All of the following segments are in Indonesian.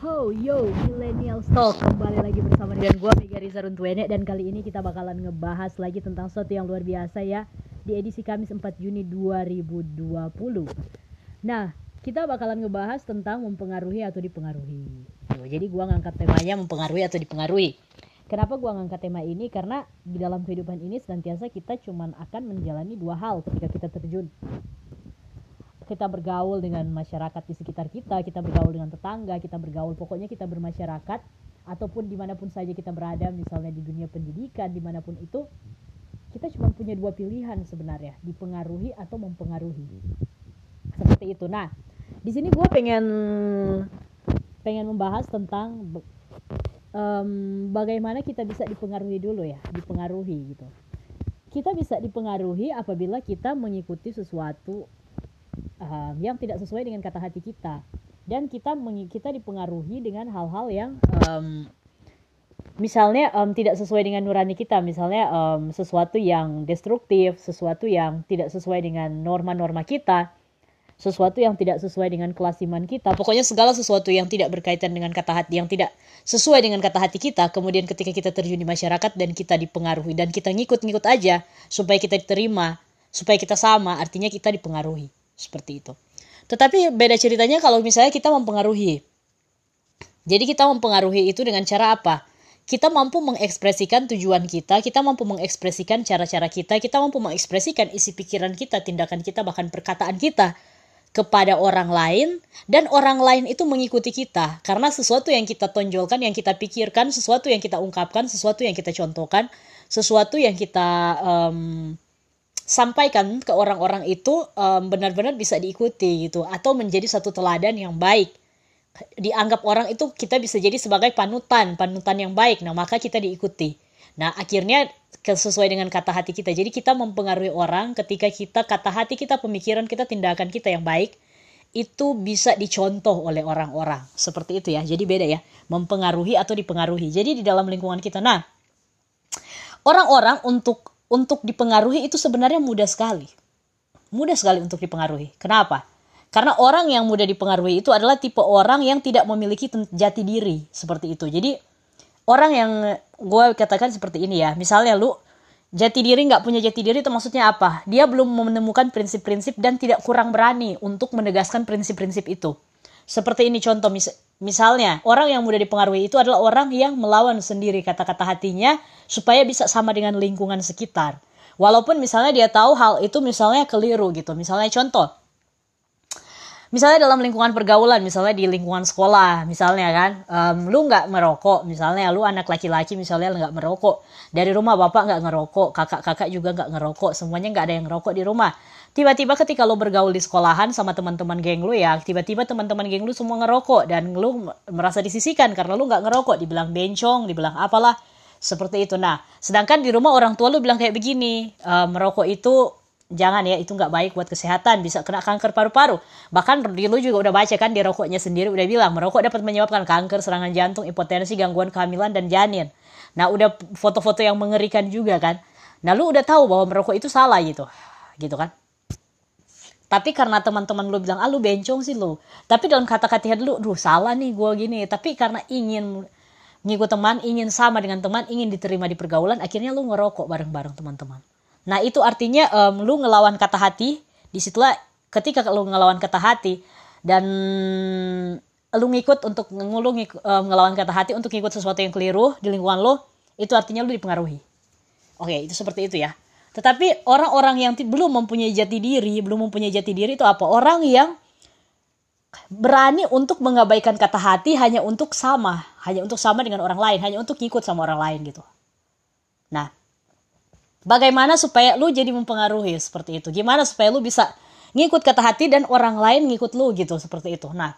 Ho yo Millennial Talk kembali lagi bersama dengan gue Mega Riza Runtuene dan kali ini kita bakalan ngebahas lagi tentang sesuatu yang luar biasa ya di edisi Kamis 4 Juni 2020. Nah, kita bakalan ngebahas tentang mempengaruhi atau dipengaruhi. Jadi gue ngangkat temanya mempengaruhi atau dipengaruhi. Kenapa gue ngangkat tema ini? Karena di dalam kehidupan ini senantiasa kita cuman akan menjalani dua hal ketika kita terjun kita bergaul dengan masyarakat di sekitar kita, kita bergaul dengan tetangga, kita bergaul, pokoknya kita bermasyarakat, ataupun di mana pun saja kita berada, misalnya di dunia pendidikan, di mana pun itu, kita cuma punya dua pilihan sebenarnya, dipengaruhi atau mempengaruhi. Seperti itu. Nah, di sini gue pengen pengen membahas tentang um, bagaimana kita bisa dipengaruhi dulu ya, dipengaruhi gitu. Kita bisa dipengaruhi apabila kita mengikuti sesuatu um, yang tidak sesuai dengan kata hati kita. Dan kita kita dipengaruhi dengan hal-hal yang um, misalnya um, tidak sesuai dengan nurani kita. Misalnya um, sesuatu yang destruktif sesuatu yang tidak sesuai dengan norma-norma kita sesuatu yang tidak sesuai dengan kelas iman kita. Pokoknya segala sesuatu yang tidak berkaitan dengan kata hati yang tidak sesuai dengan kata hati kita kemudian ketika kita terjun di masyarakat dan kita dipengaruhi. Dan kita ngikut-ngikut aja supaya kita diterima supaya kita sama artinya kita dipengaruhi seperti itu. Tetapi beda ceritanya kalau misalnya kita mempengaruhi. Jadi kita mempengaruhi itu dengan cara apa? Kita mampu mengekspresikan tujuan kita, kita mampu mengekspresikan cara-cara kita, kita mampu mengekspresikan isi pikiran kita, tindakan kita, bahkan perkataan kita kepada orang lain dan orang lain itu mengikuti kita karena sesuatu yang kita tonjolkan, yang kita pikirkan, sesuatu yang kita ungkapkan, sesuatu yang kita contohkan, sesuatu yang kita um, sampaikan ke orang-orang itu um, benar-benar bisa diikuti gitu atau menjadi satu teladan yang baik. Dianggap orang itu kita bisa jadi sebagai panutan panutan yang baik. Nah maka kita diikuti. Nah akhirnya sesuai dengan kata hati kita. Jadi kita mempengaruhi orang ketika kita kata hati kita pemikiran kita tindakan kita yang baik itu bisa dicontoh oleh orang-orang. Seperti itu ya. Jadi beda ya. Mempengaruhi atau dipengaruhi. Jadi di dalam lingkungan kita. Nah orang-orang untuk untuk dipengaruhi itu sebenarnya mudah sekali. Mudah sekali untuk dipengaruhi. Kenapa? Karena orang yang mudah dipengaruhi itu adalah tipe orang yang tidak memiliki jati diri seperti itu. Jadi orang yang gue katakan seperti ini ya, misalnya lu jati diri nggak punya jati diri itu maksudnya apa? Dia belum menemukan prinsip-prinsip dan tidak kurang berani untuk menegaskan prinsip-prinsip itu. Seperti ini contoh mis misalnya orang yang mudah dipengaruhi itu adalah orang yang melawan sendiri kata-kata hatinya supaya bisa sama dengan lingkungan sekitar. Walaupun misalnya dia tahu hal itu misalnya keliru gitu. Misalnya contoh, misalnya dalam lingkungan pergaulan, misalnya di lingkungan sekolah, misalnya kan, um, lu nggak merokok, misalnya lu anak laki-laki misalnya nggak merokok, dari rumah bapak nggak ngerokok, kakak-kakak juga nggak ngerokok, semuanya nggak ada yang ngerokok di rumah tiba-tiba ketika lo bergaul di sekolahan sama teman-teman geng lu ya tiba-tiba teman-teman geng lu semua ngerokok dan lu merasa disisikan karena lu nggak ngerokok. Dibilang bencong dibilang apalah seperti itu. Nah sedangkan di rumah orang tua lu bilang kayak begini e, merokok itu jangan ya itu nggak baik buat kesehatan bisa kena kanker paru-paru. Bahkan di lu juga udah baca kan di rokoknya sendiri udah bilang merokok dapat menyebabkan kanker serangan jantung hipotensi gangguan kehamilan dan janin. Nah udah foto-foto yang mengerikan juga kan. Nah lu udah tahu bahwa merokok itu salah gitu gitu kan tapi karena teman-teman lu bilang ah lu bencong sih lu. Tapi dalam kata-kata lu duh salah nih gue gini. Tapi karena ingin ngikut teman ingin sama dengan teman ingin diterima di pergaulan akhirnya lu ngerokok bareng-bareng teman-teman. Nah itu artinya um, lu ngelawan kata hati di situlah ketika lu ngelawan kata hati dan lu ngikut untuk ngulung um, ngelawan kata hati untuk ngikut sesuatu yang keliru di lingkungan lu itu artinya lu dipengaruhi. Oke itu seperti itu ya tetapi orang-orang yang belum mempunyai jati diri, belum mempunyai jati diri itu apa? Orang yang berani untuk mengabaikan kata hati hanya untuk sama, hanya untuk sama dengan orang lain, hanya untuk ikut sama orang lain gitu. Nah, bagaimana supaya lu jadi mempengaruhi seperti itu? Gimana supaya lu bisa ngikut kata hati dan orang lain ngikut lu gitu seperti itu. Nah,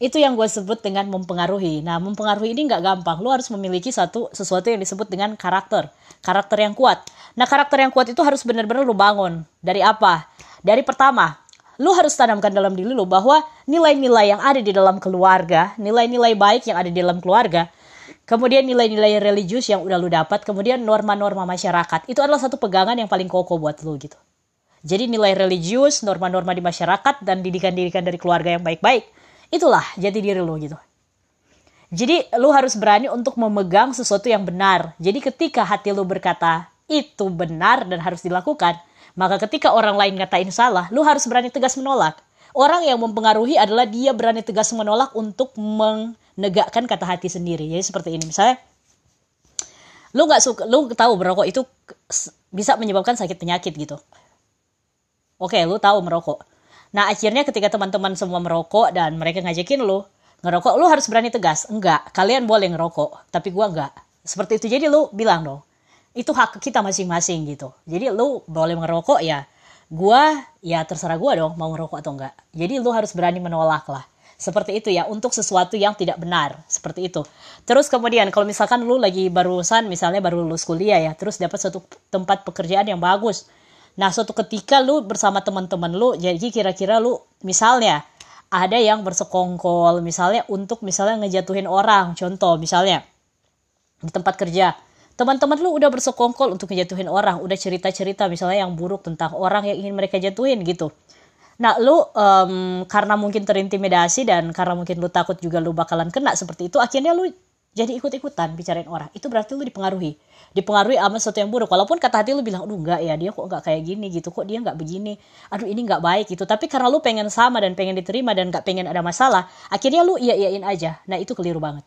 itu yang gue sebut dengan mempengaruhi. Nah, mempengaruhi ini nggak gampang. Lu harus memiliki satu sesuatu yang disebut dengan karakter, karakter yang kuat. Nah, karakter yang kuat itu harus benar-benar lu bangun. Dari apa? Dari pertama, lu harus tanamkan dalam diri lu bahwa nilai-nilai yang ada di dalam keluarga, nilai-nilai baik yang ada di dalam keluarga, kemudian nilai-nilai religius yang udah lu dapat, kemudian norma-norma masyarakat, itu adalah satu pegangan yang paling kokoh buat lu gitu. Jadi nilai religius, norma-norma di masyarakat, dan didikan-didikan dari keluarga yang baik-baik, itulah jati diri lo gitu Jadi lu harus berani untuk memegang sesuatu yang benar. Jadi ketika hati lu berkata itu benar dan harus dilakukan, maka ketika orang lain ngatain salah, lu harus berani tegas menolak. Orang yang mempengaruhi adalah dia berani tegas menolak untuk menegakkan kata hati sendiri. Jadi seperti ini misalnya lu nggak suka lu tahu merokok itu bisa menyebabkan sakit penyakit gitu. Oke, lu tahu merokok. Nah, akhirnya ketika teman-teman semua merokok dan mereka ngajakin lu ngerokok, lu harus berani tegas. Enggak, kalian boleh ngerokok, tapi gua enggak. Seperti itu. Jadi lu bilang dong, itu hak kita masing-masing gitu. Jadi lu boleh ngerokok ya, gua ya terserah gua dong mau ngerokok atau enggak. Jadi lu harus berani menolak lah. Seperti itu ya, untuk sesuatu yang tidak benar. Seperti itu. Terus kemudian kalau misalkan lu lagi barusan, misalnya baru lulus kuliah ya, terus dapat satu tempat pekerjaan yang bagus Nah, suatu ketika lu bersama teman-teman lu, jadi kira-kira lu misalnya ada yang bersekongkol misalnya untuk misalnya ngejatuhin orang, contoh misalnya di tempat kerja. Teman-teman lu udah bersekongkol untuk ngejatuhin orang, udah cerita-cerita misalnya yang buruk tentang orang yang ingin mereka jatuhin gitu. Nah, lu um, karena mungkin terintimidasi dan karena mungkin lu takut juga lu bakalan kena seperti itu, akhirnya lu jadi ikut-ikutan bicarain orang. Itu berarti lu dipengaruhi. Dipengaruhi sama sesuatu yang buruk. Walaupun kata hati lu bilang aduh enggak ya dia kok enggak kayak gini gitu. Kok dia enggak begini? Aduh ini enggak baik gitu. Tapi karena lu pengen sama dan pengen diterima dan enggak pengen ada masalah akhirnya lu iya iyain aja. Nah itu keliru banget.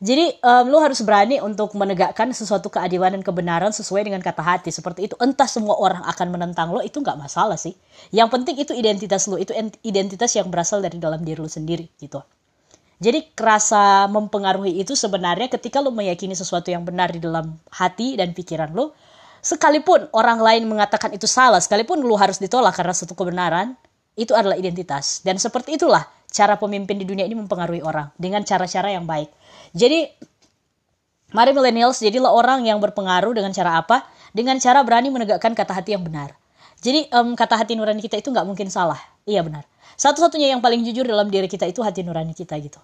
Jadi um, lu harus berani untuk menegakkan sesuatu keadilan dan kebenaran sesuai dengan kata hati. Seperti itu. Entah semua orang akan menentang lo itu nggak masalah sih. Yang penting itu identitas lo itu identitas yang berasal dari dalam diri lo sendiri gitu. Jadi kerasa mempengaruhi itu sebenarnya ketika lo meyakini sesuatu yang benar di dalam hati dan pikiran lo, sekalipun orang lain mengatakan itu salah, sekalipun lo harus ditolak karena satu kebenaran, itu adalah identitas. Dan seperti itulah cara pemimpin di dunia ini mempengaruhi orang dengan cara-cara yang baik. Jadi mari millennials jadilah orang yang berpengaruh dengan cara apa? Dengan cara berani menegakkan kata hati yang benar. Jadi um, kata hati nurani kita itu nggak mungkin salah. Iya benar satu-satunya yang paling jujur dalam diri kita itu hati nurani kita gitu.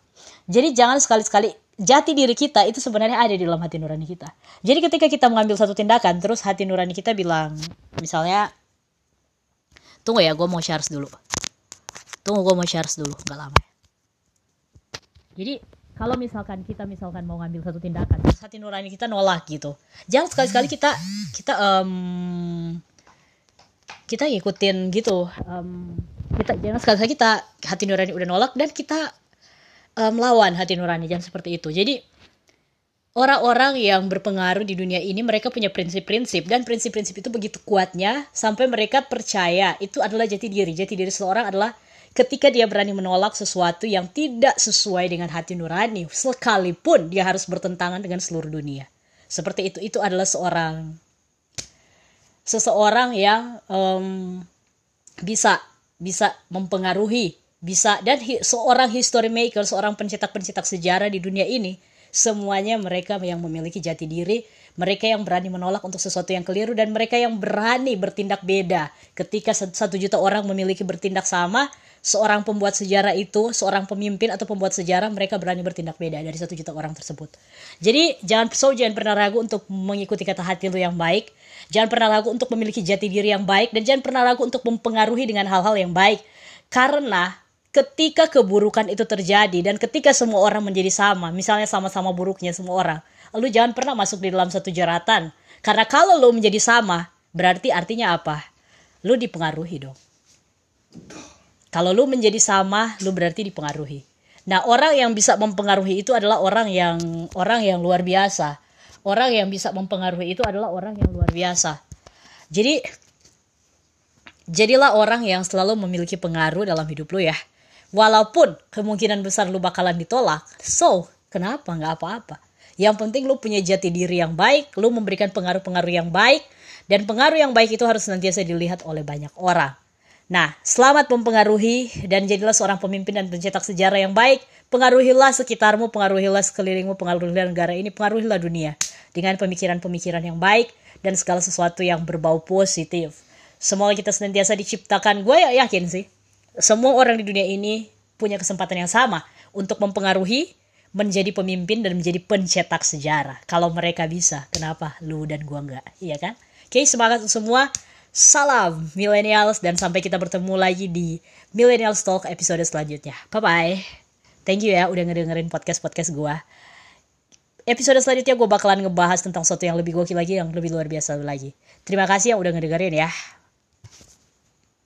Jadi jangan sekali-sekali jati diri kita itu sebenarnya ada di dalam hati nurani kita. Jadi ketika kita mengambil satu tindakan, terus hati nurani kita bilang, misalnya, tunggu ya, gue mau share dulu. Tunggu, gue mau share dulu, nggak lama ya. Jadi kalau misalkan kita misalkan mau ngambil satu tindakan, terus hati nurani kita nolak gitu. Jangan sekali-sekali kita kita um, kita ngikutin gitu. Um, kita jangan sekali kita hati nurani udah nolak dan kita um, lawan hati nurani jangan seperti itu. Jadi orang-orang yang berpengaruh di dunia ini mereka punya prinsip-prinsip dan prinsip-prinsip itu begitu kuatnya sampai mereka percaya itu adalah jati diri. Jati diri seseorang adalah ketika dia berani menolak sesuatu yang tidak sesuai dengan hati nurani sekalipun dia harus bertentangan dengan seluruh dunia. Seperti itu itu adalah seorang seseorang yang um, bisa bisa mempengaruhi, bisa dan hi, seorang history maker, seorang pencetak-pencetak sejarah di dunia ini, semuanya mereka yang memiliki jati diri, mereka yang berani menolak untuk sesuatu yang keliru dan mereka yang berani bertindak beda. Ketika satu juta orang memiliki bertindak sama, seorang pembuat sejarah itu, seorang pemimpin atau pembuat sejarah, mereka berani bertindak beda dari satu juta orang tersebut. Jadi jangan so jangan pernah ragu untuk mengikuti kata hati lu yang baik, Jangan pernah ragu untuk memiliki jati diri yang baik dan jangan pernah ragu untuk mempengaruhi dengan hal-hal yang baik. Karena ketika keburukan itu terjadi dan ketika semua orang menjadi sama, misalnya sama-sama buruknya semua orang, lu jangan pernah masuk di dalam satu jeratan. Karena kalau lu menjadi sama, berarti artinya apa? Lu dipengaruhi dong. Kalau lu menjadi sama, lu berarti dipengaruhi. Nah, orang yang bisa mempengaruhi itu adalah orang yang orang yang luar biasa orang yang bisa mempengaruhi itu adalah orang yang luar biasa. Jadi jadilah orang yang selalu memiliki pengaruh dalam hidup lu ya. Walaupun kemungkinan besar lu bakalan ditolak, so kenapa nggak apa-apa. Yang penting lu punya jati diri yang baik, lu memberikan pengaruh-pengaruh yang baik, dan pengaruh yang baik itu harus senantiasa dilihat oleh banyak orang. Nah, selamat mempengaruhi dan jadilah seorang pemimpin dan pencetak sejarah yang baik. Pengaruhilah sekitarmu, pengaruhilah sekelilingmu, pengaruhilah negara ini, pengaruhilah dunia dengan pemikiran-pemikiran yang baik dan segala sesuatu yang berbau positif. Semoga kita senantiasa diciptakan. Gue ya yakin sih, semua orang di dunia ini punya kesempatan yang sama untuk mempengaruhi, menjadi pemimpin dan menjadi pencetak sejarah. Kalau mereka bisa, kenapa lu dan gue enggak? Iya kan? Oke, semangat semua. Salam millennials dan sampai kita bertemu lagi di Millennials Talk episode selanjutnya. Bye bye. thank you ya udah ngedengerin podcast podcast gue episode selanjutnya gue bakalan ngebahas tentang sesuatu yang lebih gokil lagi yang lebih luar biasa lagi terima kasih yang udah ngedengerin ya